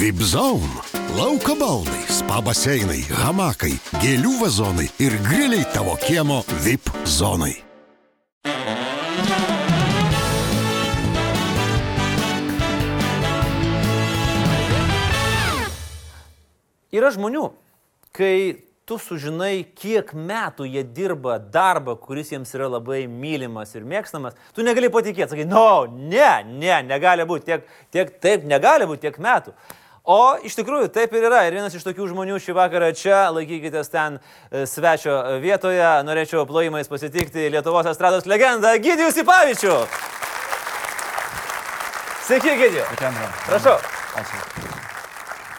Vipzone. Lauko baldai, spa baseinai, hamakai, gėlių vazonai ir griliai tavo kiemo VIP zonai. Yra žmonių, kai tu sužinai, kiek metų jie dirba darbą, kuris jiems yra labai mylimas ir mėgstamas, tu negali patikėti, sakai, no, ne, ne, negali būti, tiek, tiek, taip negali būti tiek metų. O iš tikrųjų taip ir yra. Ir vienas iš tokių žmonių šį vakarą čia, laikykitės ten e, svečio vietoje, norėčiau plojimais pasitikti Lietuvos estrados legendą Gidijus Ipavičių. Sveiki, Gidijus. Prašau. Ačiū.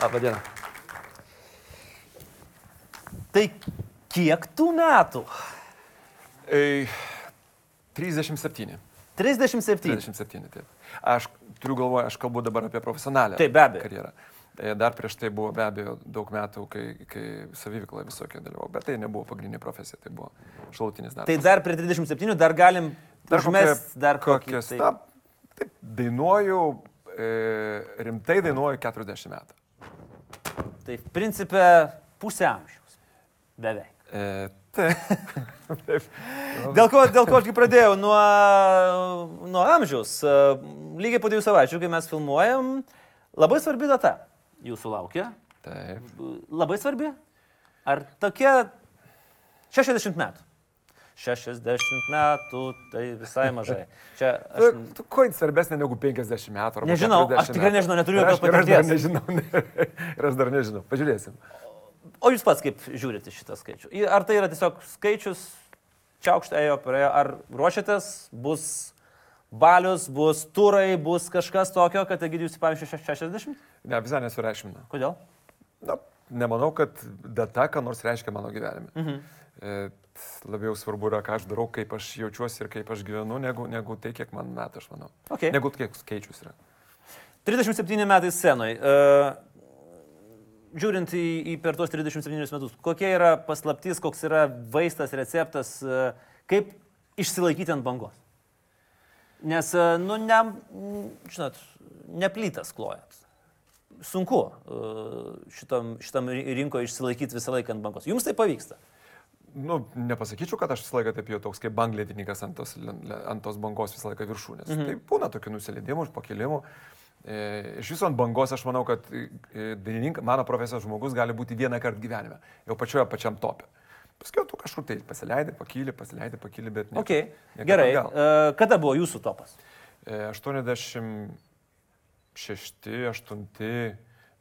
Labadiena. Tai kiek tų metų? E, 37. 37. 37, taip. Aš turiu galvoje, aš kalbu dabar apie profesionalią Taip, be abejo. karjerą. E, Dar prieš tai buvo be abejo daug metų, kai, kai saviveikla visokia dalyvau, bet tai nebuvo pagrindinė profesija, tai buvo šalutinis darbas. Tai dar prie 37 dar galim Dar užmest dar kokias. tai- Na, taip, dainuoju, e, rimtai dainuoju 40 metų. Tai principė pusė amžiaus. Beveik. E, taip. taip. Dėl ko, dėl ko aš pradėjau? Nuo, nuo amžiaus. E, Lygiai po dviejų savaičių, kai mes filmuojam, labai svarbi data jūsų laukia. taip. Labai svarbi? Ar tokia 60 metų? 60 metų, tai visai mažai. Čia aš Aš... Tu jin svarbesnė negu 50 metų? Nežinau, 40 aš tikrai nežinau, neturiu jokios ir aš patirties. nežinau. Ir aš dar nežinau. Pažiūrėsim. O jūs pats kaip žiūrite šitą skaičių? Ar tai yra tiesiog skaičius, čiaukštą ėjo, praėjo, ar ruošiatės, bus balius, bus turai, bus kažkas tokio, kad Egidijus, pavyzdžiui, 60? Ne, visai nesureikšmina. Kodėl? Na, nemanau, kad data, ką nors reiškia mano gyvenime. Mhm. E, labiau svarbu yra, ką aš darau, kaip aš jaučiuosi ir kaip aš gyvenu, negu, negu tai, kiek man metų aš manau. Okay. Negu kiek skaičius yra. 37 metai scenoje. Uh, žiūrint į, į per tuos 37 metus, kokia yra paslaptis, koks yra vaistas, receptas, uh, kaip išsilaikyti ant bangos? Nes, uh, nu, ne, žinot, neplytas klojat. Sunku uh, šitam, šitam ri- rinkoje išsilaikyti visą laiką ant bangos. Jums tai pavyksta. Nu, nepasakyčiau, kad aš visą laiką taip jau toks kaip banglėtininkas ant tos, ant tos bangos visą laiką viršūnės. Mhm. Tai būna tokių nusileidimų, pakilimų. E, iš viso ant bangos aš manau, kad e, dainininkas, mano profesijos žmogus gali būti vieną kartą gyvenime, jau pačioje pačiam topė. Paskui tu kažkur tai pasileidai, pakyli, pasileidai, pakyli, bet ne. Okay. Gerai. Uh, kada buvo jūsų topas? E, 86-8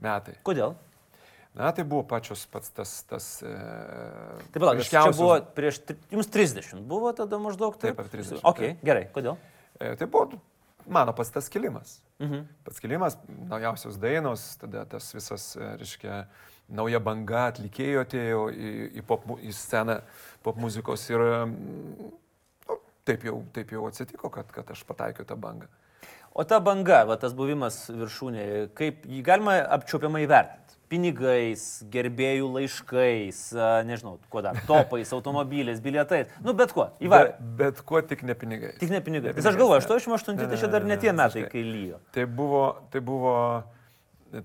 metai. Kodėl? Na, tai buvo pačios pats tas... tas e, Taip, palauk, čia ryškiausias- buvo prieš, jums 30 buvo tada maždaug taip? Taip, ar 30, Ok, taip. gerai, kodėl? E, tai buvo mano pats tas kilimas. Mhm. Pats kilimas, naujausios dainos, tada tas visas, e, reiškia, nauja banga atlikėjo atėjo į, į, pop, į sceną pop muzikos ir mm, nu, taip, jau, taip jau atsitiko, kad, kad aš pataikiau tą bangą. O ta banga, va, tas buvimas viršūnėje, kaip jį galima apčiopiamai vertinti? Pinigais, gerbėjų laiškais, nežinau, kuo dar, topais, automobiliais, bilietais, nu bet kuo, Bet, įvar. bet kuo tik ne pinigai. Tik ne pinigai. Ne Nes aš pinigais, galvoju, ne. 88 Ne, tai čia dar ne, tie metai, kai lyjo. Tai buvo, tai buvo,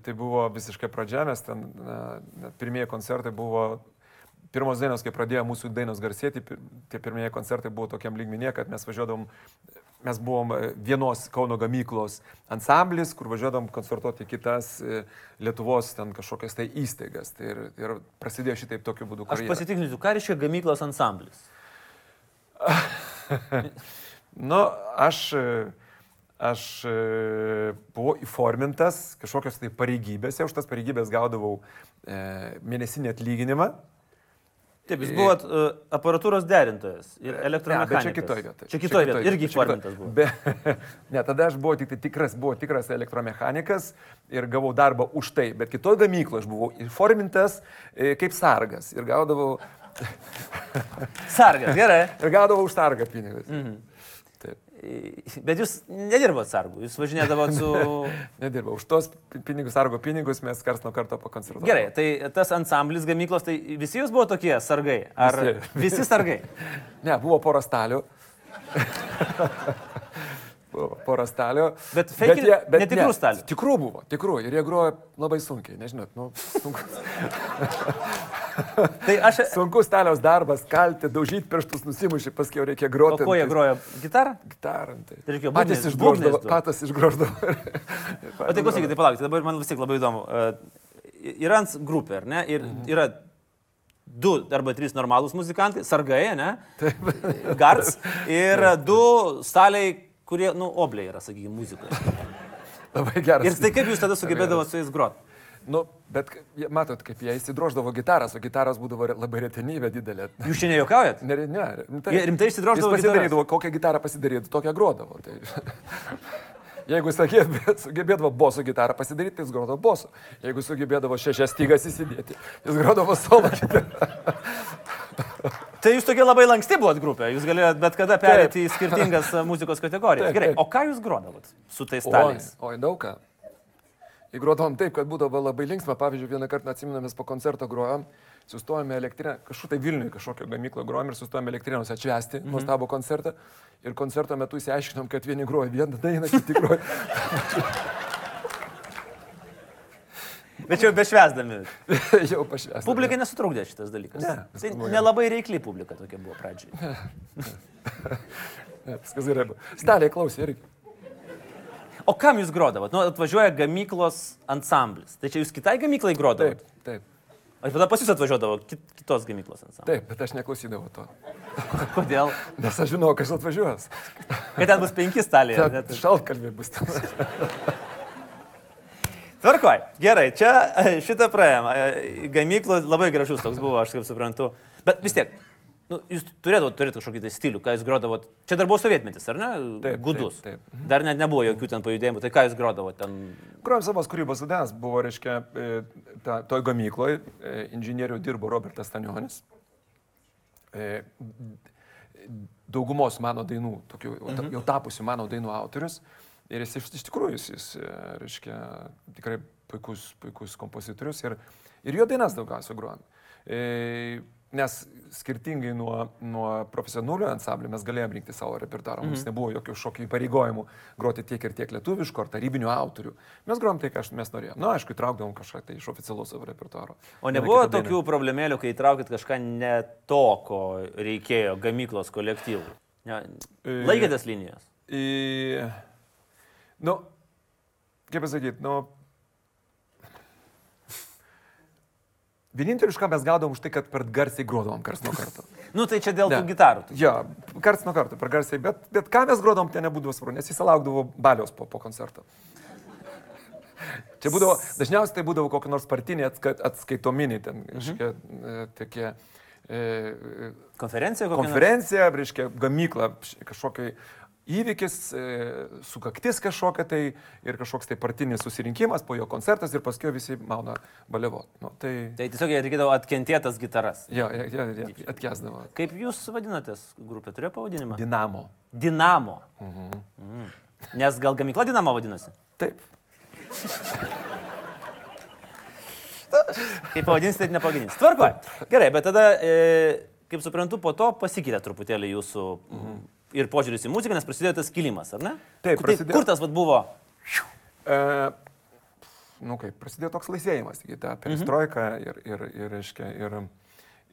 tai buvo visiškai pradžia, mes ten, na, pirmieji koncertai buvo, pirmos dainos, kai pradėjo mūsų dainos garsėti, tie pirmieji koncertai buvo tokiam lygmenyje, kad mes važiuodom, mes buvom e, vienos Kauno gamyklos ansamblis, kur važiuodom koncertuoti kitas e, Lietuvos ten kažkokias tai įstaigas. Tai ir, ir prasidėjo šitaip tokiu būdu. Aš karjera. pasitikrinsiu, ką reiškia gamyklos ansamblis. Nu, aš, e, aš e, buvau įformintas kažkokios tai pareigybėse, už tas pareigybės gaudavau e, mėnesinį atlyginimą. Taip, jūs buvot uh, aparatūros derintojas ir Ne, bet elektromechanikas. čia kitoje vietoje. Čia kitoje vietoje. Irgi įformintas buvo. Be, ne, tada aš buvau tik tai tikras, buvau tikras elektromechanikas ir gavau darbą už tai, bet kitoje gamykloje aš buvau įformintas e, kaip sargas ir gaudavau, Sargas, gerai. ir gaudavau už sargą pinigus. Mhm. Bet jūs nedirbot sargų, jūs važinėdavot su... Nedirbau. Už tos pinigus, sargo pinigus mes kars nuo karto pakoncertuojame. Gerai, tai tas ansamblis gamyklos, tai visi jūs buvo tokie sargai? Ar visi, Visi. visi sargai? Ne, buvo pora stalių. po- porą stalių. Bet fake- jie- netikrų stalių? Tikrų buvo, tikrų. Ir jie grojo labai sunkiai, nežinot, nu, sunkus, Tai aš... sunkus staliaus darbas, kalti, daužyti pirštus, nusimušti, paskui jau reikia O groti. ko jie grojo? Gitarą? Gitarą. Tai. Tai reikėjo patys išgroždavo. Patys išgroždavo. O tai klausykit, tai palaukite, dabar man vis tiek labai įdomu. E, Yra ant grupė, ar ne? Ir yra du arba trys normalūs muzikantai, sargai, ne? Gards. Ir du staliai, kurie, nu, obliai yra, sakykime, muzikoje. Labai geras. Ir tai kaip jūs tada sugebėdavote su jais groti? Nu, bet matot, kaip jie įsidroždavo gitaras, o gitaras būdavo labai retenybė didelė. Jūs čia nejuokaujat? Ne, ne, rimtai. Jie rimtai išsidroždavo Jis pasidarydavo, kokią gitarą pasidarydavo, tokią grodavo. Tai... Jeigu sugebė- sugebėdavo boso gitarą pasidaryti, tai jis grodavo boso. Jeigu sugebėdavo šešias stygas įsidėti, jis grodavo solo gitarą. Tai jūs tokie labai lanksti buvot grupė, jūs galėjote bet kada perėti į skirtingas e, muzikos kategorijas. Taip, Gerai, taip. o ką jūs grodavot su tais Oi, staliais? oi, daug ką. Įgrodavom taip, kad būdavo labai linksma. Pavyzdžiui, vieną kartą atsiminamės po koncerto grojom, sustojome elektrinę, kažkur tai Vilniuje kažkokio gamyklo grojom ir sustojome elektrinėse atšvesti mm -hmm. nuostabų koncertą. Ir koncerto metu įsiaiškinom, kad vieni groja vieną dainą, kiti groja. Bet jau bešvesdami. jau pašvesti. Publikai nesutrukdė šitas dalykas. Ne, tai nelabai reikli publika tokia buvo pradžiai. Ne, viskas gerai. buvo. Staliai klausė irgi. O kam jūs grodavot? Nu, atvažiuoja gamyklos ansamblis. Tai čia jūs kitai gamyklai grodavot? Taip, taip. O tada pas jūs atvažiuodavo kit, kitos gamyklos ansamblis. Taip, bet aš neklausydavau to. Kodėl? Nes aš žinau, kas atvažiuos. Kad ten bus penki staliai. šaltkalviai bus ten. Tvarkoj, gerai, čia e, šitą praėjom. E, Gamyklos labai gražus toks buvo, aš kaip suprantu. Bet vis tiek, nu, jūs turėdavote turėti kažkokį tai stilių, ką jūs grodavot. Čia dar buvo sovietmetis, ar ne? Taip, Gudus. taip, taip. Dar net nebuvo jokių ten pajudėjimų. Tai ką jūs grodavot ten? Grojom savos kūrybos dienas, buvo, reiškia, e, ta, toj gamykloje inžinierių dirbo Robertas Stanionis. E, Daugumos mano dainų, tokių ta- jau tapusių mano dainų autorius. Ir jis iš, iš tikrųjų, jis, jis, e, reiškia, tikrai puikus, puikus kompozitorius ir, ir jo dainas daugiausiai grojom. E, nes skirtingai nuo, nuo profesionalių ansamblių mes galėjome rinkti savo repertuarą. Mums Mhm. nebuvo jokių šokių įpareigojimų groti tiek ir tiek lietuviškų ar tarybinių autorių. Mes grojom tai, ką mes norėjome. Na, aišku, įtraukdavom kažką tai iš oficialaus savo repertuaro. O nebuvo dainą. tokių problemėlių, kai įtraukit kažką ne to, ko reikėjo gamyklos kolektyvų? Ne, E, Laikėtės linijos. Į... Nu, kaip pasakyti, nu... Vienintelis, ką mes gaudom už tai, kad per garsiai grodavom kars nuo karto. Nu tai čia dėl Ne. tų gitarų. Jo, kars nuo karto, per garsiai, bet, bet ką mes grodavom, ten nebūdavo svarbu, nes jis laukdavo balios po, po koncerto. Čia būdavo, dažniausiai tai būdavo kokie nors partiniai atska, atskaitominiai, ten kažkokie mhm. tokie... E, Konferencija kokia? konferencija, reiškia, gamykla, kažkokia įvykis, e, sukaktis kažkokia tai ir kažkoks tai partinis susirinkimas, po jo koncertas ir paskui visi mauna balevo. Nu, tai Tai tiesiog jie reikėdavo atkentėtas gitaras. jo, jie, jie, jie atkesdavo. Kaip jūs vadinatės grupė? Turėjo pavadinimą? Dinamo. Dinamo. Mhm. Nes gal gamykla Dinamo vadinasi? Taip. Kaip pavadinsite, taip nepavadinsite. Tvarko. Gerai, bet tada, e, kaip suprantu, po to pasikeitė truputėlį jūsų mhm. Ir požiūris į muziką, nes prasidėjo tas kilimas, ar ne? Taip, Kur- prasidėjo. Kur tas vat, buvo? E, nu kaip, prasidėjo toks laisvėjimas, taigi ta perestroika ir, ir, ir, reiškia, ir,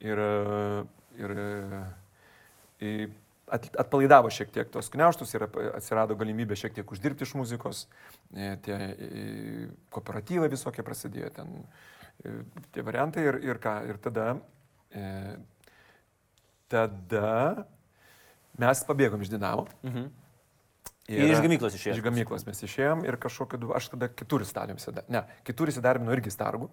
ir, ir, ir at, atpalaidavo šiek tiek tos kneuštus ir atsirado galimybė šiek tiek uždirbti iš muzikos, e, tie e, kooperatyvai visokie prasidėjo ten, e, tie variantai ir, ir ką, ir tada, e, tada mes pabėgom iš Dinamo. Mhm. Ir iš gamyklos išėjot? Iš gamyklos mes išėjom ir kažkokiu, aš tada kitur įsidarbinau visada. Ne, kitur įsidarbinau irgi stargu.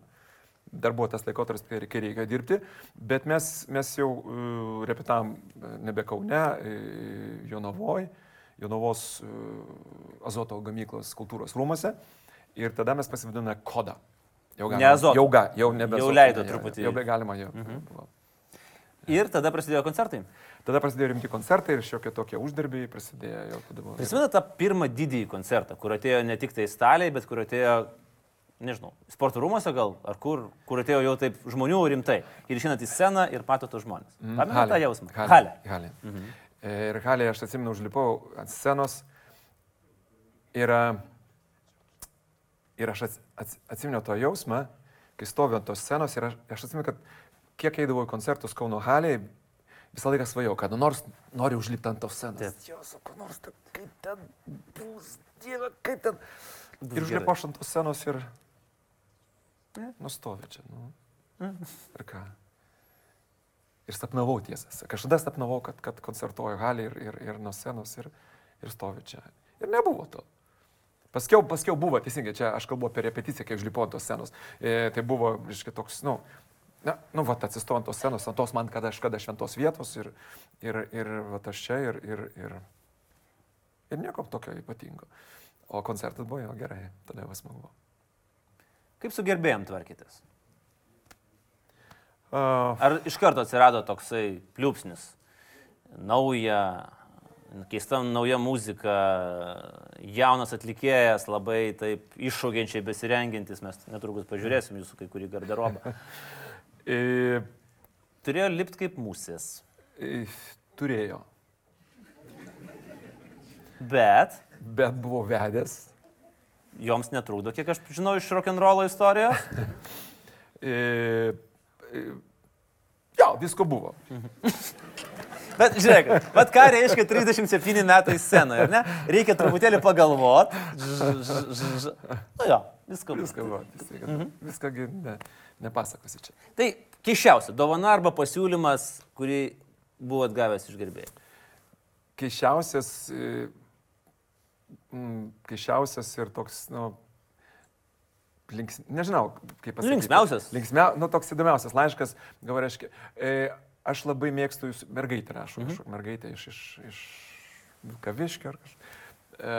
Dar buvo tas laikotarpis, kai reikėjo dirbti, bet mes, mes jau uh, repetavom uh, nebe Kaune, uh, Jonavoj, Jonavos uh, Azoto gamyklos kultūros rūmose ir tada mes pasivadinome Koda. Jau Ne Azoto. Jau, ga, jau nebe Jau leido truputį. Jau be galima jau. Mhm. Ir tada prasidėjo koncertai. Tada prasidėjo rimti koncertai ir šiokie tokie uždarbiai prasidėjo. Jau tada buvo. Prisimena tą pirmą didįjį koncertą, kur atėjo ne tik tai staliai, bet kur atėjo, nežinau, sporto rūmose gal, ar kur, kur atėjo jau taip žmonių rimtai. Ir išinat į sceną ir mato tos žmonės. Mm, Pamenate tą jausmą? Halė. Halė. Mhm. Ir Halė, aš atsimenu, užlipau ant scenos Ir, a, ir aš ats, ats, atsimenu to jausmą, kai stoviu ant tos scenos ir aš, aš atsimenu, kad kiek eidavau į koncertus Kauno halėje, visą laiką svajau, kad nu nors noriu užlipti ant tos scenos. Taip. Jo, sakau, nors ta, kaip ten bus, dieve, kaip ten. Bus ir užlipu aš ant tos scenos ir... Nustovi čia, nu. Ir ką? Ir sapnavau tiesą. Kažkada sapnavau, kad, kad koncertuoju halį ir, ir, ir nuo scenos ir, ir stovi čia. Ir nebuvo to. Paskiau, paskiau buvo, teisingai, čia aš kalbu apie repeticiją, kai užlipau ant tos scenos. E, tai buvo, reiškia, toks, nu, na, nu, va, atsistoju ant tos scenos, ant tos man kada aš kada šventos vietos ir, ir, ir va, aš čia ir, ir, ir, ir nieko tokio ypatingo. O koncertas buvo jo gerai, tada jau smagu. Kaip su gerbėjim tvarkytis? Uh, Ar iš karto atsirado toksai pliūpsnis? Nauja, keista nauja muzika, jaunas atlikėjas, labai taip iššaukiančiai besirengintis, mes netrukus pažiūrėsim jūsų kai kurį garderobą. e, Turėjo lipti kaip musės. e, turėjo, Bet bet buvo vedęs. joms netrūkdo, kiek aš žinau iš rock'n'rollo istorijos. E, e, jo, visko buvo. Bet žiūrėk, bet ką reiškia 37 metai scenoje, ar ne? Reikia truputėlį pagalvot. Ž, ž, ž, ž. Nu jo, visko. bus. Viską buvo. Viską, mhm. viską ne, nepasakosi čia. Tai keiščiausia dovana arba pasiūlymas, kurį buvot gavęs iš gerbėjų. Keišiausias, e, mm, keišiausias ir toks, nu, links, nežinau, kaip pasakyti. linksmiausias. Linksmiausias, nu, toks įdomiausias laiškas, gal reiškia, e, aš labai mėgstu jūsų mergaitę, rašau, mhm. mergaitę iš, iš, iš Kaviškio ar kažkas. E,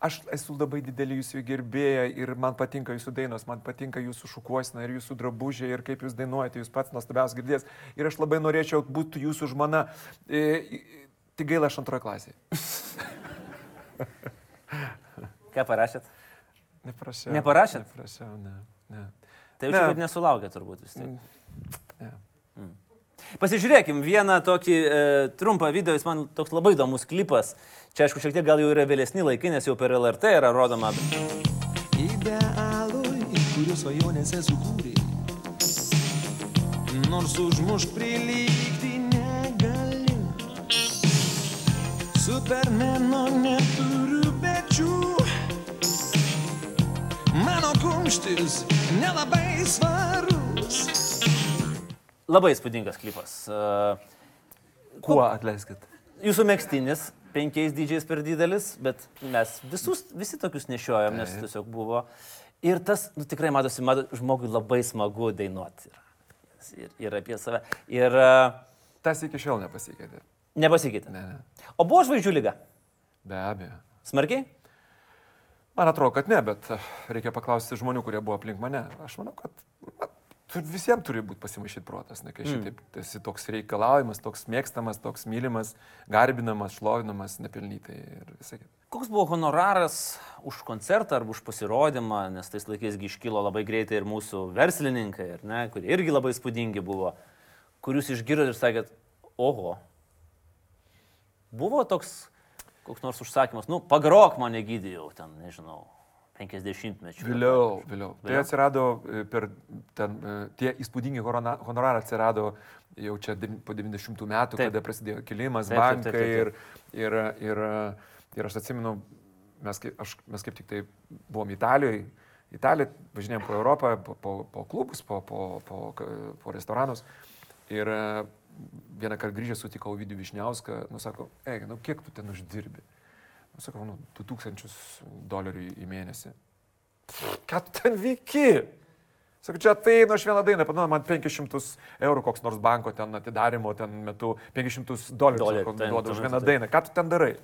aš esu labai didelį jūsų gerbėja ir man patinka jūsų dainos, man patinka jūsų šukuosina ir jūsų drabužiai ir kaip jūs dainuojate, jūs pats nuostabiausias girdės. Ir aš labai norėčiau būti jūsų žmona. E, tik gaila aš antroje klasėje. Ką parašėt? Neprašiau. Neparašėt? Neprašiau, ne. ne. Tai jau kad nesulaukė turbūt vis tiek. ne. Pasižiūrėkim vieną tokį e, trumpą video, jis man toks labai įdomus klipas. Čia aišku, šiek tiek gal jau yra vėlesni laikai, nes jau per LRT yra rodoma. Idealų, į kurių svajonėse sukūrė. Nors užmuš prilygti negali. Supermeno neturiu pečių. Mano kumštis nelabai svarus. Labai įspūdingas klipas. E, Kuo atleiskit? Jūsų mėgstinis, penkiais dydžiais per didelis, bet mes visus, visi tokius nešiojom, nes tiesiog buvo. Ir tas nu, tikrai matosi, mato, žmogui labai smagu dainuoti. yra. Ir, ir apie save. Ir uh, Tas iki šiol nepasikeitė. nepasikeitė. Ne, ne. O buvo žvaigždžių lyga? Be abejo. Smarkiai? Man atrodo, kad ne, bet eh, reikia paklausti žmonių, kurie buvo aplink mane. Aš manau, kad tu- visiems turi būti pasimaišyti protas, ne kai šitaip mm. esi toks reikalaujamas, toks mėgstamas, toks mylimas, garbinamas, šlovinamas, nepelnytai ir visai. Koks buvo honoraras už koncertą arba už pasirodymą, nes tais laikais gi iškilo labai greitai ir mūsų verslininkai, ar ne, kurie irgi labai spūdingi buvo, kur jūs išgirdot ir sakėt, oho. Buvo toks koks nors užsakymas, nu, pagrok mane gydėjau ten, nežinau, 50 mečių. Vėliau, vėliau. Tai Vėliau? atsirado e, per ten, e, tie įspūdingi honorarai atsirado jau čia po 90 metų, Taip. kada prasidėjo kilimas, Taip, taip, taip, bankai taip, ir, ir, ir, ir aš atsimenu, mes kaip, aš, mes kaip tik tai buvom Italijoje, Italija, važinėjom po Europą, po, po, po klubus, po, po, po, po restoranus. Ir e, vieną kartą grįžęs sutikau Vidį Višniauską, nu sako, eik, nu kiek tu ten uždirbi? Sakau, nu, 2000 dolerių į- mėnesį. Ką ten veiki? Sakau, čia tai, nu aš vieną dainą, panu, man 500 eurų koks nors banko ten atidarimo ten metu, 500 dolerių duoda tuo už vieną taip. dainą. Ką tu ten darai?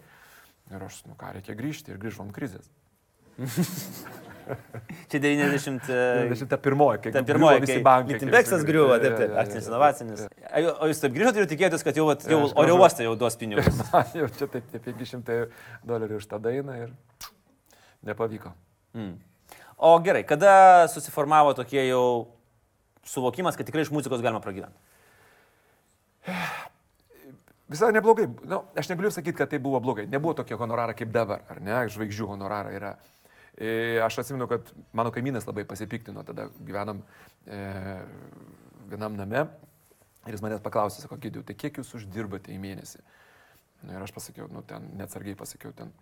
Ir aš, nu ką, reikia grįžti ir grįžom krizės. Čia 90. e, 91, kai pirmoji, kai bankai. kai Litimbeksas visi- griuvo, taip, taip, akcinis inovacinis. O jūs taip grįžote ir tikėjotės, kad jau, jau oro uoste jau duos pinigus. Man jau čia taip, tie 500 dolerių už tą dainą ir nepavyko. Mm. O gerai, kada susiformavo tokie jau suvokimas, kad tikrai iš muzikos galima pragyventi? Visai neblogai. Nu, aš negaliu sakyti, kad tai buvo blogai. Nebuvo tokie honorarai kaip dabar, ar ne? Žvaigždžių honorarai yra. E, aš atsimenu, kad mano kaimynas labai pasipiktino, tada gyvenam e, vienam name ir jis manęs paklausė, sako, gydėjau, tai kiek jūs uždirbate į mėnesį? Na ir aš pasakiau, nu ten neatsargiai pasakiau, ten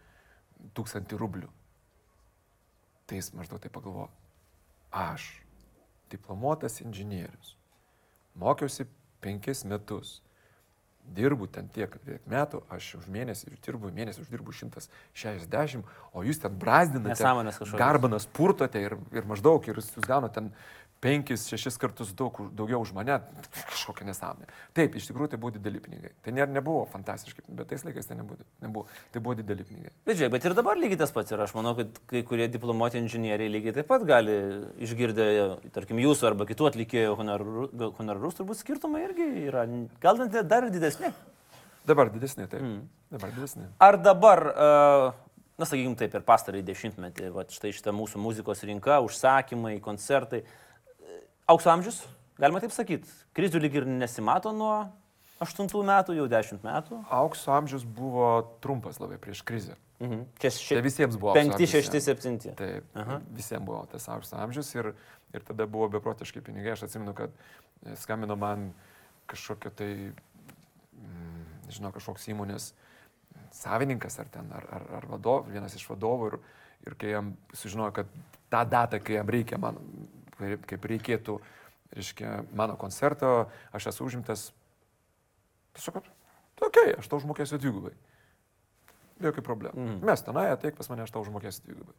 tūkstantį rublių. Tai jis maždaug tai pagalvojo, aš, diplomuotas inžinierius, mokiausi penkis metus, dirbu ten tiek, tiek metų, aš už mėnesį uždirbu, mėnesį uždirbu 160, o jūs ten brazdinate, garbanas purtote ir, ir maždaug, ir jūs gaunate ten penkis, šešis kartus daug, daugiau už mane, kažkokia nesąmonė. Taip, iš tikrųjų tai buvo dideli pinigai. Tai ne, nebuvo fantastiški, bet tais laikais tai nebuvo, nebuvo. Tai buvo dideli pinigai. Bet žiūrėk, bet ir dabar lygiai tas pats ir aš manau, kad kai kurie diplomuoti inžinieriai lygiai taip pat gali išgirdę, tarkim, jūsų arba kitų atlikėjų honoraru- honorarus, turbūt skirtumai irgi yra, gal net dar ir didesni. Dabar didesnė, taip. Mm. Dabar didesnė. Ar dabar, e, na sakykime taip, per pastarąjį dešimtmetį, va, štai šitą mūsų muzikos rinka, užsakymai, koncertai, e, aukso amžius, galima taip sakyti, krizių lyg ir nesimato nuo 8 metų, jau 10 metų. Aukso amžius buvo trumpas labai prieš krizę. Mhm. Čia ši... Tai visiems buvo. aukso 5, amžius, 6, jo. 7. Taip, Aha. visiems buvo tas aukso amžius ir, ir tada buvo beprotiški pinigai. Aš atsimenu, kad e, skambino man kažkokio tai, mm, nežinau, kažkoks įmonės savininkas ar ten, ar, ar, ar vadov, vienas iš vadovų ir, ir kai jam sužinojo, kad tą datą, kai jam reikia, man, kaip kaip reikėtų, reiškia, mano koncerto, aš esu užimtas, tiesiog, okei, okay, aš tau užmokėsiu dvigubai. Jokių problemų. Mm. Mes tenai ateik pas mane, aš tau užmokėsiu dvigubai.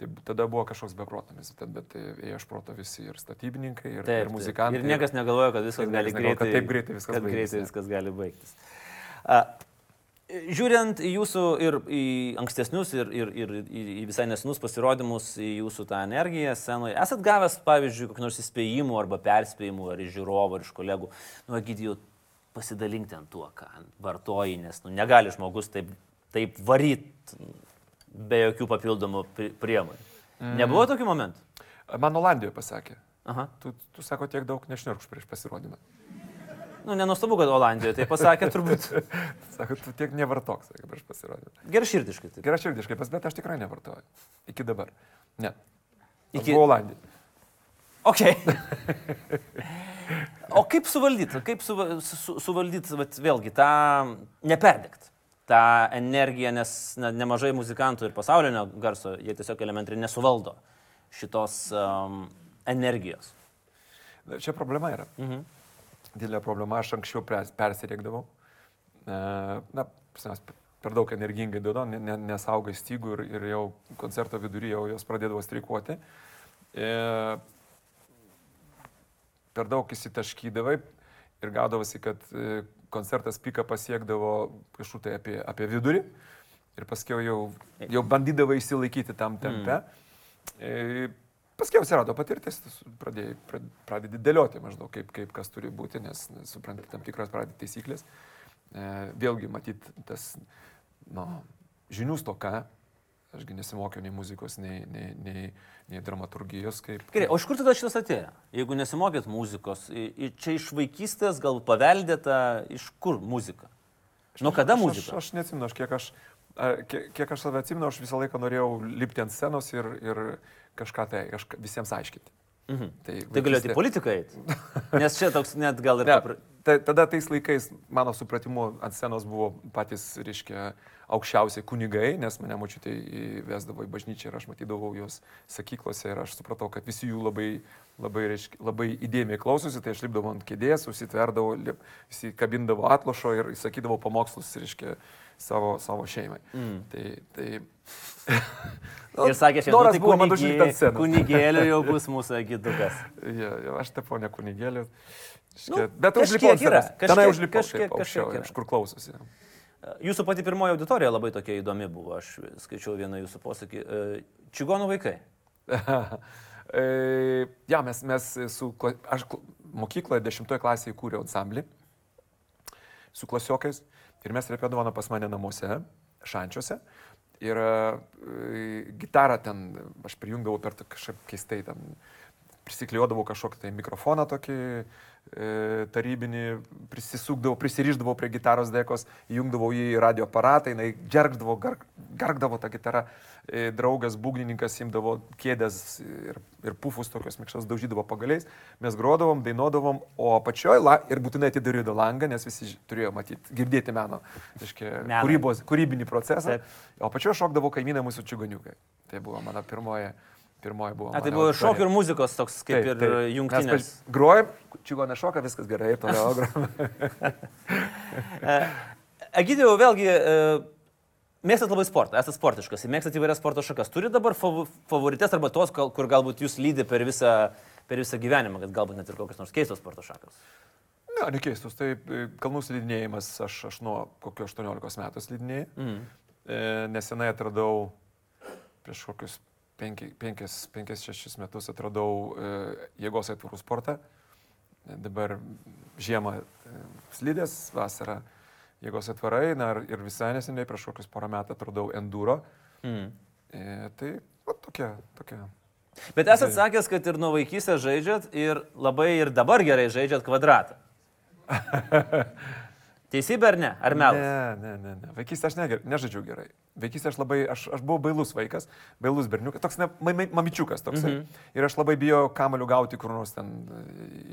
Tai tada buvo kažkoks beprotamis, bet tai ėjo iš proto visi ir statybininkai, ir, ir muzikantai. Ir niekas negalvojo, kad viskas gali niekas negalvojo, greitai, kad taip greitai viskas kad baigsis, greitai viskas gali baigtis. A, žiūrint į jūsų ir į ankstesnius, ir, ir, ir į į visai nesenus pasirodymus, į jūsų tą energiją scenoje, esat gavęs, pavyzdžiui, kokių nors įspėjimų arba perspėjimų, ar iš žiūrovų, ar iš kolegų, nu, gydijų, pasidalink ten tuo, ką vartoji, nes nu, negali žmogus taip, taip varyti be jokių papildomų pri- priemonių. Mm. Nebuvo tokių momentų? Man Olandijoje pasakė, Aha. tu, tu sako tiek daug nešnirkš prieš pasirodymą. Nu, nenustabu, kad Olandijoje tai pasakė turbūt Sako, tu tiek nevartok, sakė, prieš pasirodymą. gerširdiškai. Taip. Gerai širdiškai, pas- bet aš tikrai nevartoju. Iki dabar. Ne. Iki... Olandijoje. Ok. O kaip suvaldyti, kaip suva, su, suvaldyti, vat, vėlgi, tą neperdegt, tą energiją, nes na, nemažai muzikantų ir pasaulinio garso, jie tiesiog elementariai nesuvaldo šitos um, energijos. Čia problema yra. Mhm. Didelė problema, aš anksčiau pers- persirėkdavau. E, Na, per daug energingai ne- nesaugai stygų ir, ir jau koncerto vidury jau jos pradėdavo streikuoti. E, per daug įsitaškydavai ir gaudavosi, kad e, koncertas pika pasiekdavo kažkur tai apie, apie vidurį ir paskui jau, jau bandydavai išsilaikyti tam tempe. Mm. Paskui atsirado patirtis, pradėjai, pra- pradedi dėlioti maždaug, kaip, kaip kas turi būti, nes supranti tam tikras pradedi taisyklės. E, vėlgi matyti tas nu, žinių stoka, ašgi nesimokiau nei muzikos, nei, nei, nei, nei dramaturgijos, kaip... Gerai, o iš kur tada šitas atėjo? Jeigu nesimokėt muzikos, čia iš vaikystės gal paveldėta, iš kur muzika? Nuo kada Aš, muzika? aš neatsimenu, aš kiek aš, kiek, kiek aš save atsimenu, aš visą laiką norėjau lipti ant scenos ir, ir kažką tai kažką, visiems aiškinti. Mhm. Tai, Tai galėjote į politiką eiti. Nes čia toks net gal ir... Ne, ta, tada tais laikais, mano supratimu, ant scenos buvo patys, reiškia, aukščiausiai kunigai, nes mane močiutė įvesdavo į bažnyčią ir aš matydavau juos sakyklose ir aš supratau, kad visi jų labai, labai, reiškia, labai įdėmiai klausosi, tai aš lipdavau ant kėdės, užsitverdavau, įsikabindavau atlošo ir įsakydavau pamokslus, reiškia, savo, savo šeimai. Mm. Tai, tai... Ir sakė, šiandien noras tai kunigė- kunigėlių jau bus mūsų gidukas. Ja, ja, aš tapau ne kunigėlė. Nu, bet kažkiek užlipau kažkiek- Tenai užlipau, kažkiek- kažkiek, kažkiek aukščiau, yra. iš kur klausosi. Jūsų pati pirmoji auditorija labai tokia įdomi buvo. Aš skaičiau vieną jūsų posakį. E, Čigonų vaikai. E, ja, mes, mes su, aš kl- mokykloje dešimtoje klasėje įkūriau ansamblį su klasiokais ir mes repėdavome pas mane namuose, šančiuose. Ir e, gitarą ten aš prijungdavau per kažkaip keistai tam prisiklijuodavau kažkokį tai mikrofoną tokį e, tarybinį, prisisukdavau, prisiriždavau prie gitaros dekos, įjungdavau jį į radio aparatą, jinai gergdavo, garg, gargdavo tą gitarą, e, draugas, būgnininkas imdavo kėdės ir, ir pufus tokios mikšas daužydavo pagaliais, mes grodavom, dainuodavom, o apačioje la, ir būtinai atidarydavo langą, nes visi turėjo matyti, girdėti meno, reiškia, kūrybos, kūrybinį procesą, o apačioje šokdavo kaimynai mūsų čiuganiukai. Tai buvo mano pirmoji, pirmoji buvo. A, tai buvo auditorija. šokių ir muzikos toks kaip ir jungtinės. Grojam, čiugonė šoka, viskas gerai, ir toliau grojam. Egidijau, vėlgi, e, mėgstat labai sportą, esate sportiškas, mėgstat įvairias sporto šakas. Turi dabar fav favorites arba tos, kur galbūt jūs lydi per visą, per visą gyvenimą, kad galbūt net ir kokios nors keistos sporto šakos. Ne, nekeistus, tai e, kalnų slidinėjimas, aš, aš nuo kokio 18 metų slidinėjau. Mm. E, nesenai atradau, prieš kokius 5-6 metus atradau e, jėgos aitvarų sportą. Dabar žiemą e, slidės, vasarą jėgos atvarai, na ir, visai neseniai prieš kokius porą metų atradau enduro. Mm. E, tai va, tokia, tokia. Bet esate sakęs, kad ir nuo vaikystės žaidžiat ir labai ir dabar gerai žaidžiat kvadratą. Teisybė ar ne? Ar melas? Ne, ne, ne, ne. Vaikystė aš neger, nežaidžiau gerai. Vaikystė aš labai, aš, aš buvau bailus vaikas, bailus berniukas, toks ne, ma- ma- mamičiukas toksai. Mm -hmm. Ir aš labai bijau kamalių gauti kur nors ten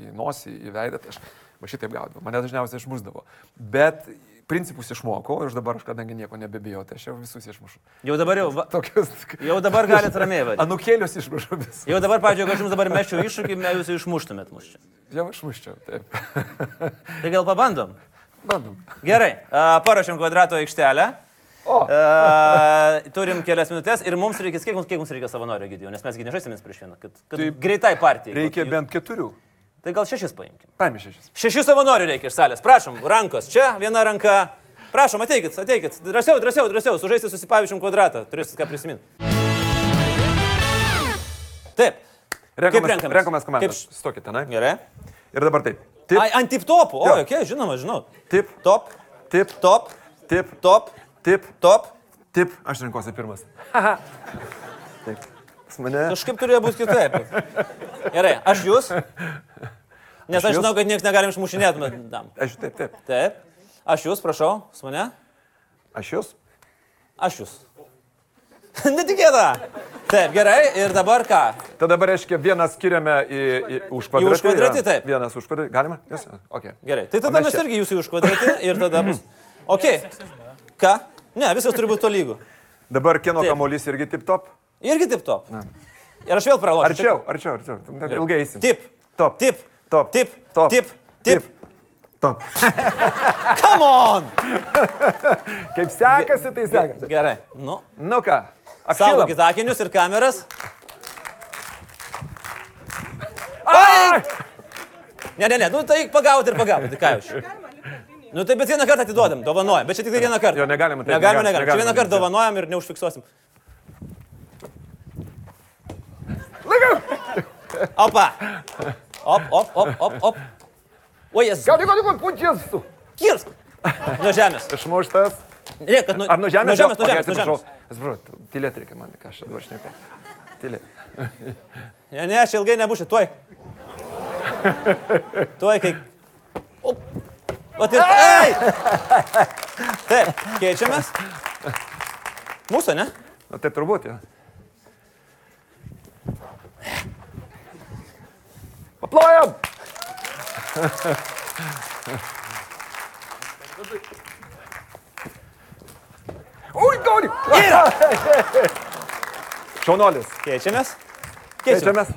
į nosį, į veidą, tai aš va šitaip gaudavau. Mane dažniausiai išmuždavo. Bet principus išmokau ir aš dabar, aš kadangi nieko nebebijau, tai aš jau visus išmušu. Jau dabar jau, va, Tokius. jau dabar galite ramiai varyti. Anukėlius išmušu vis. Jau dabar, pavyzdžiui, jeigu aš jums dabar meščiau iššūkį, jūs išmuštumėt mus čia. Jau išmuščiau, taip. Tai gal pabandom? Bandom. Gerai, paruošėm kvadrato aikštelę. O, A, turim kelias minutės ir mums reikia, kiek mums, kiek mums reikia savanorių gydėjų, nes mes gynežaisimės prieš vieną, kad, kad Tai greitai partijai. reikia Vat, bent keturių. Tai gal šešis paimkim. Paimė šešis. Šešių savanorių reikia iš salės. Prašom, rankos. Čia viena ranka. Prašom, ateikit, ateikit. Drąsiau, drąsiau, drąsiau. Sužaisti susipavyčium kvadratą. Turėsit ką prisiminti. Taip. Renkomės, renkamės? renkomės komandą. Kaip Stokite, tenai. Gerai. Ir dabar taip. Tip, Ai, ant tip topų. O, Jo. okei, okay, žinoma, žinau. tip, Top, tip, top, tip, top, tip, top. tip. Aš renkuosi pirmas. Taip. Pas mane. Kažkaip turėjo būti kitaip. Gerai, aš jūs. Nes aš Aš žinau, kad niekas negalim išmušinėti. Madam. Aš taip, taip. Taip. Aš jūs, prašau, su mane. Aš jūs. Aš jūs. Netikėta. Taip, gerai. Ir dabar ką? Tada dabar reiškia vieną skiriame į, į už kvadratį. už kvadratį, jo. taip. Vienas už kvadratį. Galima? Yes. Okay. Gerai. Tai tada mes mes irgi jūsų užkvadratį ir tada bus. Ok. Ką? Ne, viskas turi būti tolygu. Dabar kieno kamuolys irgi tip top. Irgi taip top. Ir aš vėl pralošiu. Arčiau, arčiau, arčiau. Ilgai eisim. Taip. Top. Tip. Top. Tip. Top. Tip. Tip. Top. Come on. Kaip sekasi, tai sekasi. Gerai. Nu. Nu ką? Saugokit Apšilam. akinius ir kameras. Ai! Ne, ne, ne, nu tai pagauti ir pagauti, tai ką jūs. Nu tai bet vieną kartą atiduodam, dovanojam, bet čia tik tai vieną kartą. Jo, negalima taip, Negalima, negalima, negalima. Čia vieną kartą dovanojam ir neužfiksuosim. Opa. Op, op, op, op, op. O, jas. Gal tik, gal tik, pučias. Kirsk. Nuo žemės. Išmuštas. Ne, kad nuo, Ar nuo žemės? Nuo žemės, nuo žemės, nuo atsiprašau. žemės. Atsiprašau, tylėti reikia man, ką aš dabar šneku. Tylėti. Ne, ne, aš ilgai nebūsiu, tuoj. Tuoj, kai... Op. O tai... Ei! Taip, keičiamės. Mūsų, ne? Na tai turbūt, jo. Paplojam! Ui, gauni! Šaunuolis. Keičiamės. Keičiamės. Keičiamės.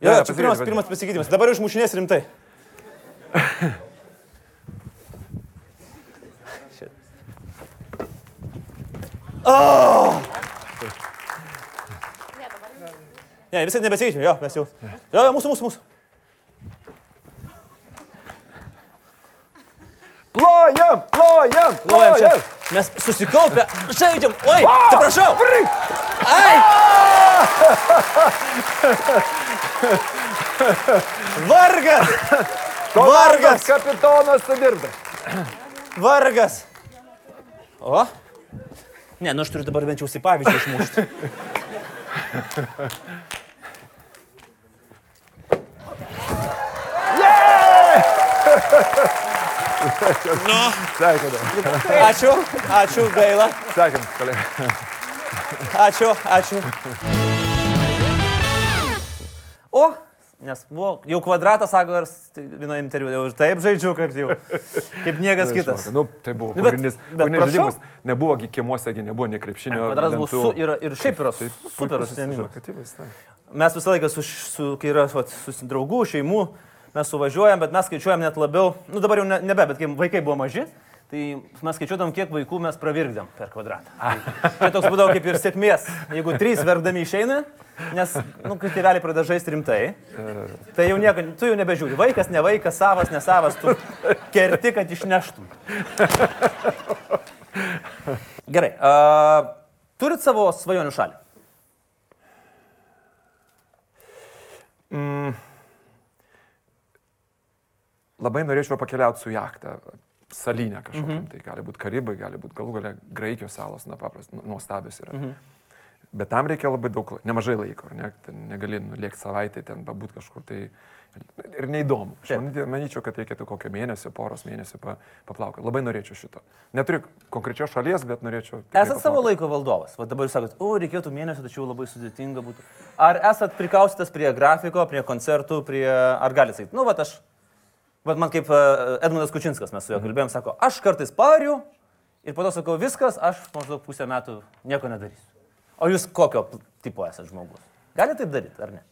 Jo, Jo, čia pirmas, pirmas pasikeitimas. Dabar išmušinės rimtai. Oh! Ne, visai nebesikeičiam, jo, mes jau. Jo, jo, mūsų, mūsų, mūsų. susikaupę, žaidžiam. Oi, atsiprašau. Ai. Vargas. Vargas. Kapitonas sudirba. Vargas. O? Ne, nu aš turiu dabar bent jau įsipavyzdžių išmušti. yeah! Sveikinu. Ačiū, ačiū, gaila. Sveikinu, kolega. Ačiū, ačiū. O, nes buvo, jau kvadratas, sako, ar vieno interviu, jau ir taip žaidžiu, kaip jau, kaip niekas kitas. Nu, tai buvo Nu, bet- pagrindinis. bet prašau. žaidimas. Nebuvo kiemuose, nebuvo nei krepšinio. Kvadratas buvo su, ir, ir šiaip yra Tai super tai. Mes visą laiką su, su kai yra vat, su draugų, šeimų, mes suvažiuojam, bet mes skaičiuojam net labiau, nu dabar jau ne, nebe, bet kai vaikai buvo maži, tai mes skaičiuodam, kiek vaikų mes pravirkdėm per kvadratą. Tai, tai toks būdavo kaip ir sėkmės. Jeigu trys verkdami išeina, nes, nu, kai tėveliai pradeda žaisti rimtai, tai jau nieko, tu jau nebežiūri. Vaikas, ne vaikas, savas, ne savas, tu kerti, kad išneštum. Gerai. Uh, turit savo svajonių šalį? Labai norėčiau pakeliauti su jachta. Salinė kažkokia. Mm -hmm. Tai gali būti Karibai, gali būti galų galia Graikijos salos, na paprastai, nuostabios yra. Mm. -hmm. Bet tam reikia labai daug, nemažai laiko, ne? Negali nulėkti savaitę, ten pabūt kažkur tai ir neįdomu. Aš manyčiau, kad reikėtų kokio mėnesio, poros mėnesių pa, paplaukti. Labai norėčiau šito. Neturiu konkrečios šalies, bet norėčiau. Esat savo laiko valdovas. Va dabar jūs sakot, o reikėtų mėnesio, tačiau labai sudėtinga būtų. Ar esat prikaustytas prie grafiko, prie koncertų, prie... Ar galite sakyti, nu, va aš... Va man kaip e, Edmundas Kučinskas, mes su juo kalbėjom, sako, aš kartais pariu ir po to sakau, viskas, aš maždaug pusę metų nieko nedarysiu. O jūs kokio tipo esate žmogus? Galite taip daryti, ar ne?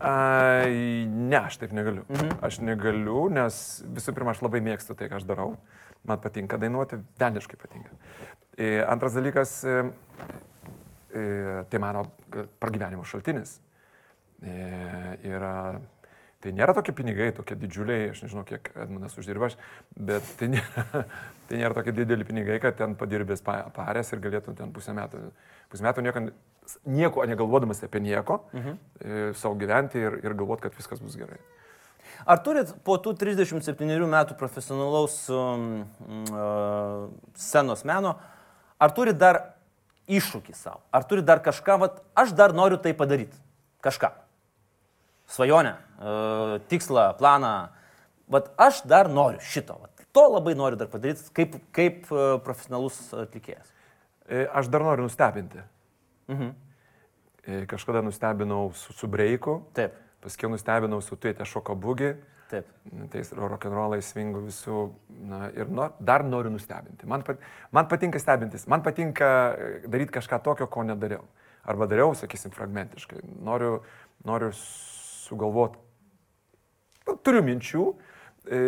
Ai, ne, aš taip negaliu. Mhm. Aš negaliu, nes visų pirma, aš labai mėgstu tai, ką aš darau. Man patinka dainuoti, velniškai patinka. E, antras dalykas, e, e, tai mano pragyvenimo šaltinis. E, yra, tai nėra tokie pinigai, tokie didžiuliai, aš nežinau, kiek Edmundas uždirba, bet tai nėra, tai nėra tokie dideli pinigai, kad ten padirbės pa- parės ir galėtum ten pusę metų, pusę metų nieko, nieko negalvodamas apie nieko, mhm. e, savo gyventi ir, ir galvot, kad viskas bus gerai. Ar turit po tų 37 metų profesionalaus um, uh, scenos meno, ar turit dar iššūkį savo? Ar turit dar kažką, vat, aš dar noriu tai padaryti? Kažką. Svajonę, uh, tikslą, planą. Vat aš dar noriu šito. Vat. To labai noriu dar padaryti kaip, kaip uh, profesionalus atlikėjas. E, aš dar noriu nustebinti. Mhm. E, kažkada nustebinau su, su breiku, Taip, paskui nustebinau su tuite šoko bugi. taip. tais rock'n'rollai, svingų visų. Na, ir no, dar noriu nustebinti. Man, pat, man patinka stebintis, man patinka e, daryti kažką tokio, ko nedariau. Arba dariau, sakysim, fragmentiškai. Noriu, noriu sugalvoti, nu, turiu minčių, e,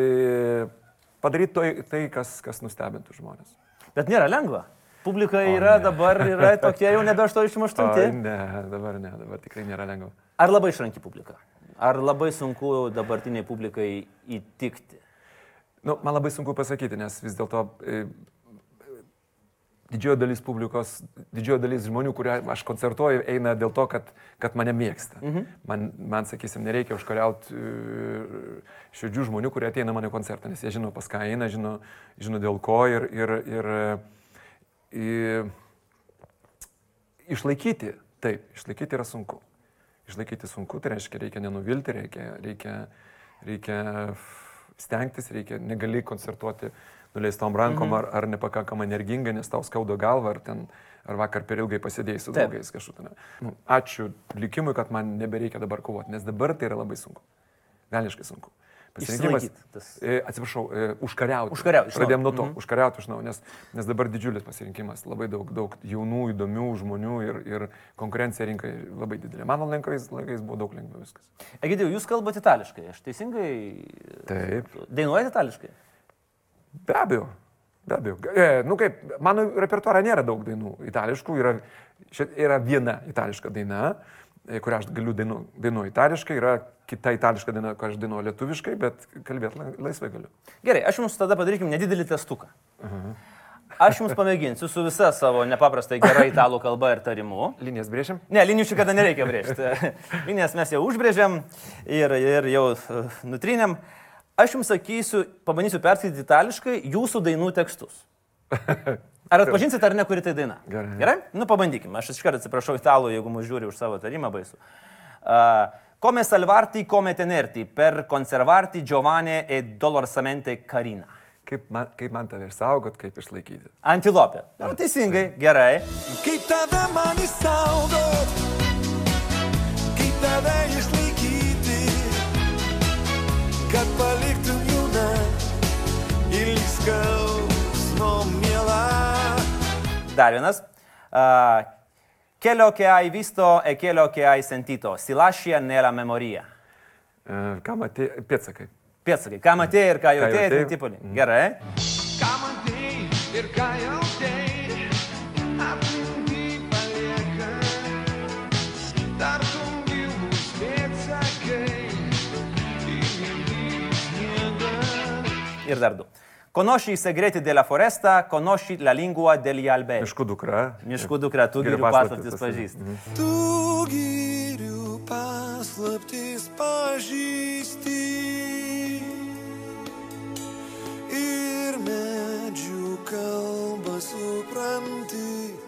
padaryti tai, tai kas, kas nustebintų žmonės. Bet nėra lengva. Publika yra dabar, yra tokie jau nebe 88. Ai, ne, dabar ne, dabar tikrai nėra lengva. Ar labai išranki publika? Ar labai sunku dabartiniai publikai įtikti? Nu, man labai sunku pasakyti, nes vis dėlto e, didžioji dalis publikos, didžioji dalis žmonių, kurie aš koncertuoju, eina dėl to, kad, kad mane mėgsta. Mhm. Man, man, sakysim, nereikia užkariauti e, širdžių žmonių, kurie ateina mano koncertą, nes jie žino, pas ką eina, žino, žino dėl ko ir, ir, ir, ir išlaikyti, taip, išlaikyti yra sunku. Išlaikyti sunku, tai reiškia, reikia nenuvilti, reikia, reikia, reikia stengtis, reikia, negali koncertuoti nuleistom rankom mhm. ar, ar nepakankamai energingai, nes tau skauda galva, ar, ten, ar vakar per ilgai pasėdėjai su draugais ten. Nu, ačiū likimui, kad man nebereikia dabar kovoti, nes dabar tai yra labai sunku. Velniškai sunku. Išsilaikyt tas- E, atsiprašau, e, užkariauti. Užkariauti. Pradėjom nuo to, Mhm. užkariauti iš naujo, nes, nes dabar didžiulis pasirinkimas, labai daug, daug jaunų, įdomių žmonių ir, ir konkurencija rinkai labai didelė. Mano laikais, laikais buvo daug lengviau viskas. Egidijau, jūs kalbate itališkai, aš teisingai Taip. dainuojate itališkai? Be abejo. Be abejo. E, nu kaip, mano repertuare nėra daug dainų itališkų, yra, yra viena itališka daina, e, kurią aš galiu dainu, dainuoti itališkai, yra kita itališka daina, kurią aš dainuoju lietuviškai, bet kalbėti la- laisvai galiu. Gerai, aš jums tada padarykim nedidelį testuką. Aš jums pamėginsiu su visa savo nepaprastai gera italų kalba ir tarimu. Linijas brėžim? Ne, linijų čia kada nereikia brėžti. Linijas mes jau užbrėžėm ir, ir jau uh, nutrynėm. Aš jums sakysiu, pabandysiu perskaityti itališkai jūsų dainų tekstus. Ar atpažinsit ar ne, kuri tai daina? Gerai. Gerai? Nu, pabandykime. Aš iš karto atsiprašau italų, jeigu mus žiūri už savo tarimą baisu. Uh, Come salvarti, come tenerti, per conservarti giovane e dolorosamente carina. Kaip man, kaip man tave išsaugot, kaip išlaikyti. Antilopė. Nu, teisingai, gerai. Kaip tave man įsaugot, kaip tave išlaikyti, kad jauną skausmo mielą. Dar vienas. Uh, quello che hai visto e quello che hai sentito si lascia nella memoria. E, ką matė, pėtsakai. Pėdsakai, ką matėjai ir ką jautėjai, jautei. atminti poli. Gerai. Ką matei ir ką miegas. Ir dar du. Conosci i segreti della foresta, conosci la lingua degli alberi. Miškų dukra. Miškų dukra, tu Girių paslaptis pažįsti. Tu girių paslaptis pažįsti ir medžių kalbą supranti.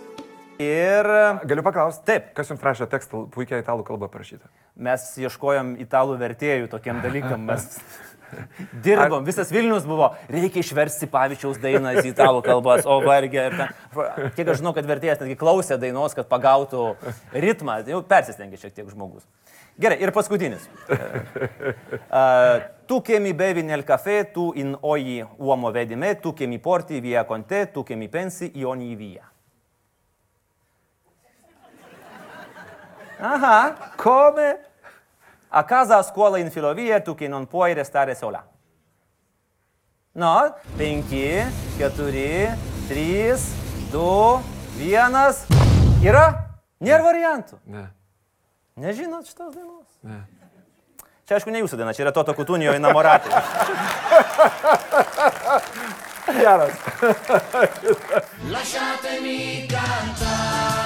Ir Galiu paklausti? Taip. Kas jums rašė tekstą puikiai italų kalbą parašytą? mes ieškojom italų vertėjų tokiem dalykam. Mes dirbom, visas Vilnius buvo, reikia išversti pavyzdžiaus dainą į italų kalbas, o vargė. Ten, kiek aš žinau, kad vertėjas netgi klausė dainos, kad pagautų ritmą, jau persistengė šiek tiek žmogus. Gerai, ir paskutinis. Uh, tu che mi bevi nel caffè, tu in ogni uomo vedi me, tu che mi porti via con te, tu che mi pensi in ogni via. Aha, come? A casa a scuola in filovia, tu che non puoi restare sola. No, 5, 4, 3, 2, 1. Yra? Nėra variantų. Ne. Nežinot šitos dainos? Ne. Čia aišku ne jūsų daina, čia yra Toto Kutunijo inamoratai. Geras. Lasciatemi cantare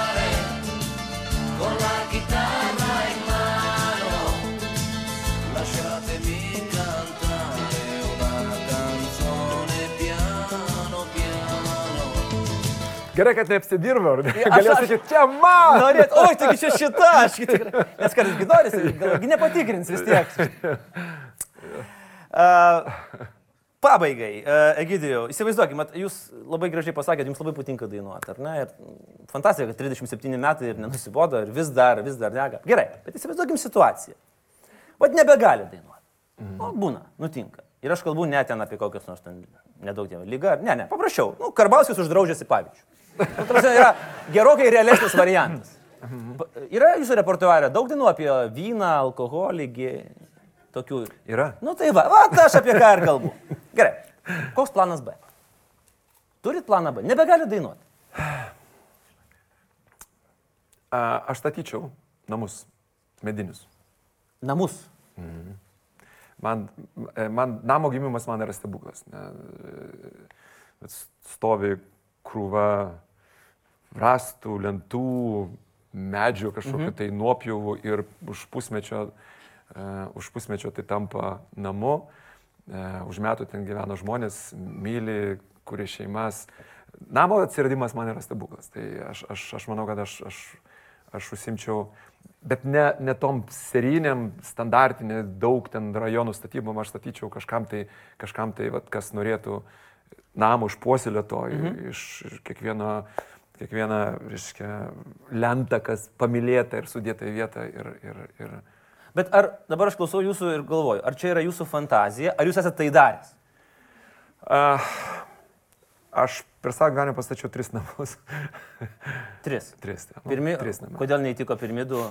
Gerai, kad neapsidirbo. aš- Galėjau aš- sakyti, čia man. Norėt, oi, taigi čia šita, aš tikrai. Nes kartais gi norisi, galgi nepatikrins vis tiek. Uh, pabaigai, uh, Egidijau, įsivaizduokime, jūs labai gražiai pasakėte, jums labai patinka dainuoti, ar ne? Ir fantastika, kad 37 metai ir nenusibodo, ir vis dar, vis dar dega. Gerai, bet įsivaizduokim situaciją. Vat nebegali dainuoti. O, būna, nutinka. Ir aš kalbu ne ten apie kokias nors ten nedaug dievo lygą. Ne, ne, paprasčiau. Nu, Karbauskis uždraudžiasi pavyzdžiui. Prasme, yra gerokai realesnis variantas. Pa- Yra jūsų repertuare daug dainų apie vyną, alkoholį, tokių. Yra. Nu tai va, va, aš apie ką ir kalbu. Gerai. Koks planas B? Turit planą B? Nebegali dainuoti. A, Aš statyčiau namus, medinius. Namus. Man, e, man namo gimimas man yra stebuklas. Ne, e, stovi krūva rastų, lentų, medžių kažkokiu mhm. tai nuopjūvų ir už pusmečio, uh, už pusmečio tai tampa namu. Uh, už metų ten gyvena žmonės, myli, kurie šeimas. Namo atsiradimas man yra stebuklas. Tai aš, aš, aš manau, kad aš, aš, aš užsimčiau, bet ne, ne tom serijiniam, standartinė, daug ten rajonų statybom, aš statyčiau kažkam tai, kažkam tai vat, kas norėtų namą išpuoselėto, mhm. iš, iš kiekvieno, kiekvieną, reiškia, lentą, kas pamilėta ir sudėta į vietą. Ir, ir, ir... Bet ar dabar aš klausau jūsų ir galvoju, ar čia yra jūsų fantazija, ar jūs esate tai daręs? Uh, aš per savo gyvenimą pastačiau tris namus. Tris. tris. tai, Nu, Pirmi, tris namus. kodėl neįtiko pirmi du?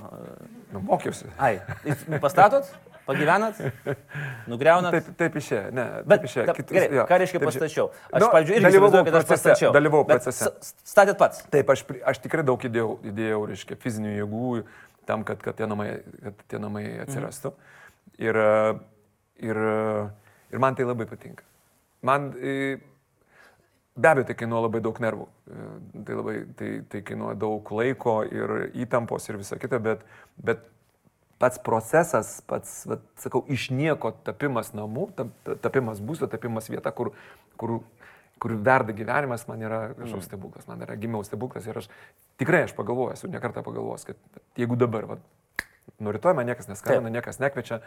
Nu, mokiausi. Ai, jūs pastatot, pagyvenat, nugriaunat. Taip, taip išėjo, ne. Bet, taip išėjo. ta, gerai, jo, ką reiškia pastačiau? Aš, Nu, pavyzdžiui, irgi dalyvavau kad aš pastačiau. Dalyvau Bet procese. Statėt pats. Taip, aš, aš tikrai daug įdėjau, įdėjau reiškia, fizinių jėgų tam, kad, kad, tie, namai, kad tie namai atsirastų. Mhm. Ir, ir, ir man tai labai patinka. Man be abejo tai kainuoja labai daug nervų. Tai, labai, tai, tai kainuoja daug laiko ir įtampos ir visa kita, bet, bet pats procesas, pats, vat, sakau, iš nieko tapimas namų, tap- tapimas būsto, tapimas vieta, kur, kur, kur verda gyvenimas, man yra kažkoks stebuklas, man yra gimiau stebuklas ir aš tikrai aš pagalvoju, esu nekartą pagalvojęs, kad jeigu dabar vat, nuo rytoj man niekas neskambina, niekas nekviečia,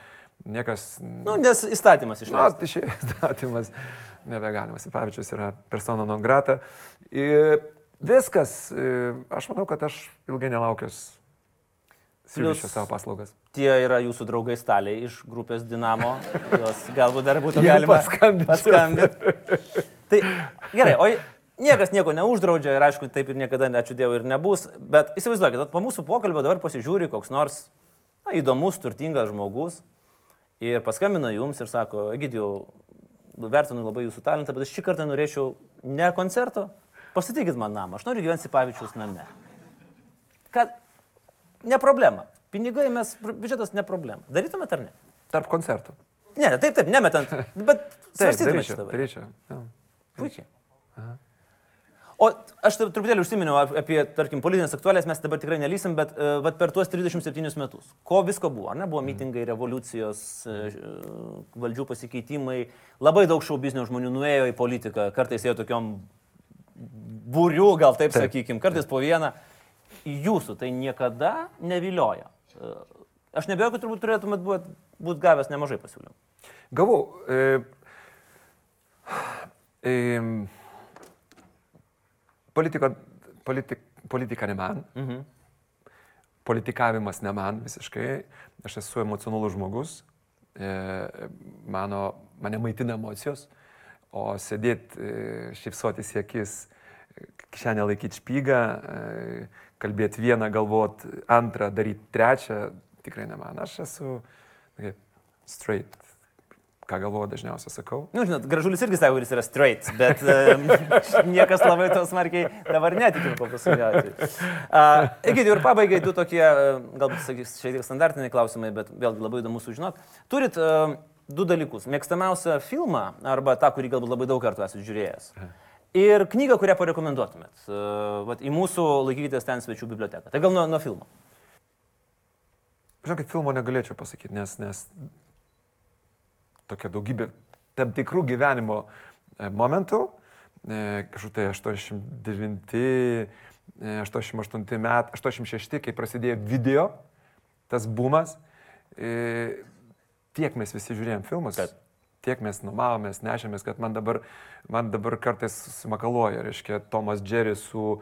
niekas... Nu, nes įstatymas Na, išleistas. tai šie įstatymas nebegalimas. Pavyzdžiui, yra persona non grata. Ir viskas. Aš manau, kad aš ilgai nelaukęs siūlyčiau savo paslaugas. Tie yra jūsų draugai staliai iš grupės Dinamo. Jos galbūt dar būtų galima paskambinčiau. paskambinti. Tai gerai, o niekas nieko neuždraudžia ir aišku, taip ir niekada, ačiū Dievui, ir nebus. Bet įsivaizduokit, po mūsų pokalbio dabar pasižiūri koks nors na, įdomus, turtingas žmogus ir paskambina jums ir sako, Egidijau, vertinu labai jūsų talentą, bet aš šį kartą norėčiau ne koncerto, pastatykit man namą, aš noriu gyventi Pavyzdžiaus name. Kad ne problema. Pinigai mes, biudžetas ne problema. Darytumėt ar ne? Tarp koncertų. Ne, ne, taip, taip, nemetant. Bet Taip, svarstytumėt šitą. jo. Puikiai. O aš taip truputėlį užsiminiau ap- apie, tarkim, politinės aktualės, mes dabar tikrai nelysim, bet uh, vat per tuos 37 metus, ko visko buvo, ar ne? Buvo mitingai, revoliucijos, uh, valdžių pasikeitimai, labai daug šau biznio žmonių nuėjo į politiką, kartais ėjo tokiom būrių, gal taip, taip. sakykim, kartais po vieną. Jūsų tai niekada nevilioja. Uh, Aš nebejoju, kad turbūt turėtumėt būt, būt gavęs nemažai pasiūlymų. Gavau. E, e, politika, politik, politika ne man. Mhm. Politikavimas ne man visiškai. Aš esu emocionalus žmogus. E, mano, mane maitina emocijos. O sėdėti, e, šypsotis į akis, kišenę laikyti špygą, e, kalbėti vieną, galvoti antrą, daryti trečią, tikrai ne man. Aš esu kaip, straight. Ką galvoju, dažniausiai sakau. Na, nu, žinot, gražulis irgi sako, kuris yra straight, bet um, niekas labai to smarkiai dabar netiki, kol pasakyti. Uh, Egidijų ir pabaigai du tokie, uh, galbūt sakys, šiek tiek standartiniai klausimai, bet vėlgi labai įdomu sužinoti. Turit uh, du dalykus. Mėgstamiausią filmą arba tą, kurį galbūt labai daug kartų esate žiūrėjęs. Ir knygą, kurią parekomenduotumėt. Uh, vat, į mūsų laikykitės ten svečių biblioteką. Tai gal nuo, nuo filmo. Žinokit, filmo negalėčiau pasakyti, nes, nes tokia daugybė tam tikrų gyvenimo e, momentų, e, kažkokie 89, e, 88 metai, 86, kai prasidėjo video, tas bumas, e, tiek mes visi žiūrėjom filmus. Taip. Tiek mes numavomės, nešėmės, kad man dabar, man dabar kartais susimakaluoja, reiškia, Tomas Džeris su,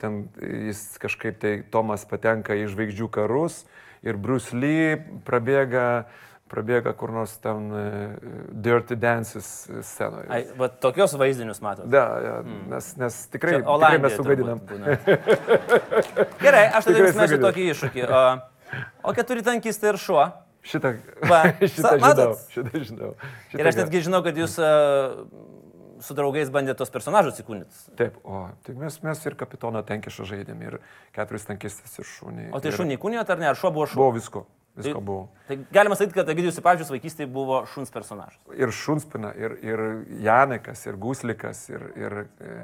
ten jis kažkaip tai, Tomas patenka į žvaigždžių karus ir Bruce Lee prabėga, prabėga kur nors ten e, Dirty Dances scenoje. Ai, va, tokios vaizdinius matot. Da, ja, nes, nes tikrai, tikrai mes sugadinam. Gerai, aš tada jums mešiu tokį iššūkį. O, o keturi tankistai ir šuo. Šitą, Va, šitą sa- žinau, šitą žinau. Šitą Ir aš netgi žinau, kad jūs uh, su draugais bandėte tos personažus įkūnyti. Taip, o, tai mes, mes ir kapitoną tenkišą žaidėm, ir keturis tankistas, ir šunį. O tai ir šunį įkūnijot ar ne? Ar šuo buvo šuo? Buvo visko, visko Tai- buvo. Tai galima sakyti, kad Egidijus Pavyzdžius vaikystėje buvo šuns personažas. Ir Šunspina, ir, ir Janekas, ir Guslikas, ir, ir e,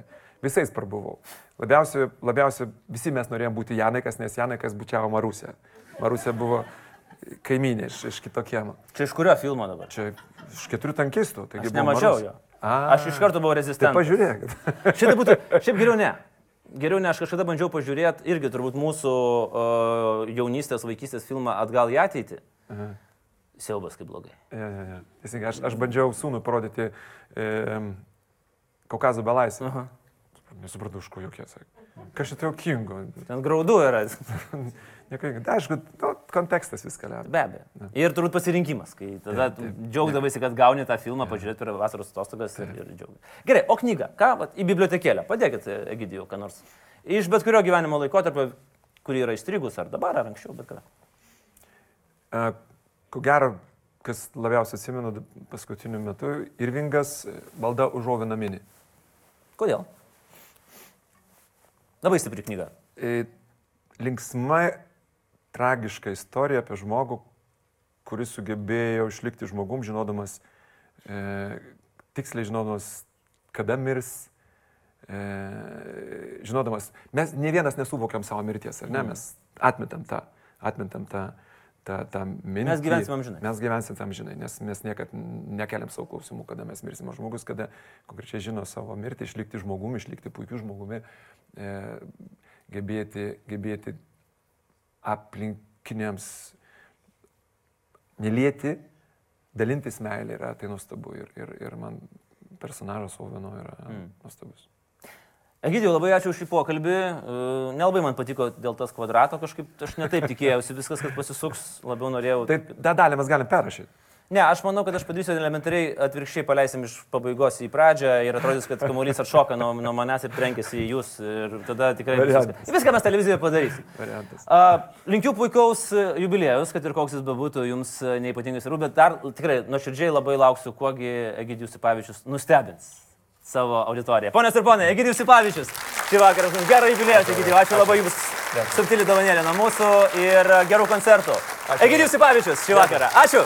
visais prabuvau. Labiausiai, labiausiai visi mes norėjom būti Janekas, nes Janekas bučiavo Marusę. Marusė buvo kaiminė iš, iš kito kiemo. Čia iš kurio filmo dabar? Čia iš keturių tankistų. Aš buvo nemačiau Marusė. jo. A, Aš iš karto buvau Tai rezistentas. pažiūrėkit. Šitai būtų, šiaip geriau ne. Geriau ne, aš kažkada bandžiau pažiūrėti irgi turbūt mūsų uh, jaunystės, vaikystės filmą Atgal į ateitį. Siaubas kaip blogai. Ja, ja, ja. Teisingai, aš, aš bandžiau sūnų parodyti e, Kaukazo belaisvę. Aha. Nesupratau, iš ko jokie sakė. Kažkaip tai jokingo. Ten graudų yra. Nieko, tai aišku, nu, kontekstas viską lemia. Be abejo. Ir turbūt pasirinkimas, kai tada Taip, taip. džiaugdavaisi, kad gauni tą filmą, pažiūrėti per vasaros atostogas ir, ir džiaugiasi. Gerai, o knyga, ką, vat, į bibliotekėlę, padėkit, Egidijų, ką nors. Iš bet kurio gyvenimo laikotarpio, kurį yra įstrigus, ar dabar, ar anksčiau, bet kada. E, Ko gero, kas labiausiai atsimenu paskutiniu metu, Irvingas e, malda užuovina mini. Kodėl? Labai stipri knyga. E, Linksma, tragiška istorija apie žmogų, kuris sugebėjo išlikti žmogum, žinodamas, e, tiksliai žinodamas, kada mirs, e, žinodamas, mes ne vienas nesuvokiam savo mirties, ar ne, mes atmetam tą, atmetam tą, tą, tą mintį. Mes gyvensim amžinai. Mes gyvensim amžinai, nes mes niekad nekeliam savo klausimų, kada mes mirsim. O žmogus, kada konkrečiai žino savo mirtį, išlikti žmogumi, išlikti puikiu žmogumi, e, gebėti, gebėti aplinkiniams mylėti, dalintis meilė yra, tai nuostabu. Ir, ir, ir man personažas Oveno yra mm. nuostabus. Egidijau, labai ačiū už šį pokalbį. E, Nelabai man patiko dėl tas kvadrato, kažkaip aš netaip tikėjausi, viskas, kad pasisuks, labiau norėjau. Tai tą dalį mes galim perrašyti. Ne, aš manau, kad aš padarysiu elementariai atvirkščiai paleisim iš pabaigos į pradžią ir atrodys, kad kamuolys atšoka nuo, nuo manęs ir trenkėsi į jūs ir tada tikrai viską, viską mes televizijoje padarysim. Variantas. A, linkiu puikaus e, jubiliejus, kad ir koks jis bebūtų, jums e, neipatingai svarbu, bet dar tikrai nuoširdžiai labai lauksiu, kuogi Egidijus Sipavičius nustebins savo auditoriją. Ponios ir ponai, Egidijus Sipavičius, šį vakarą, jums gerą jubiliejų, Egidijus, ačiū labai jums, subtili dovanėlė nuo mūsų ir gerų koncertų. Egidijus Sipavičius šį vakarą, ačiū.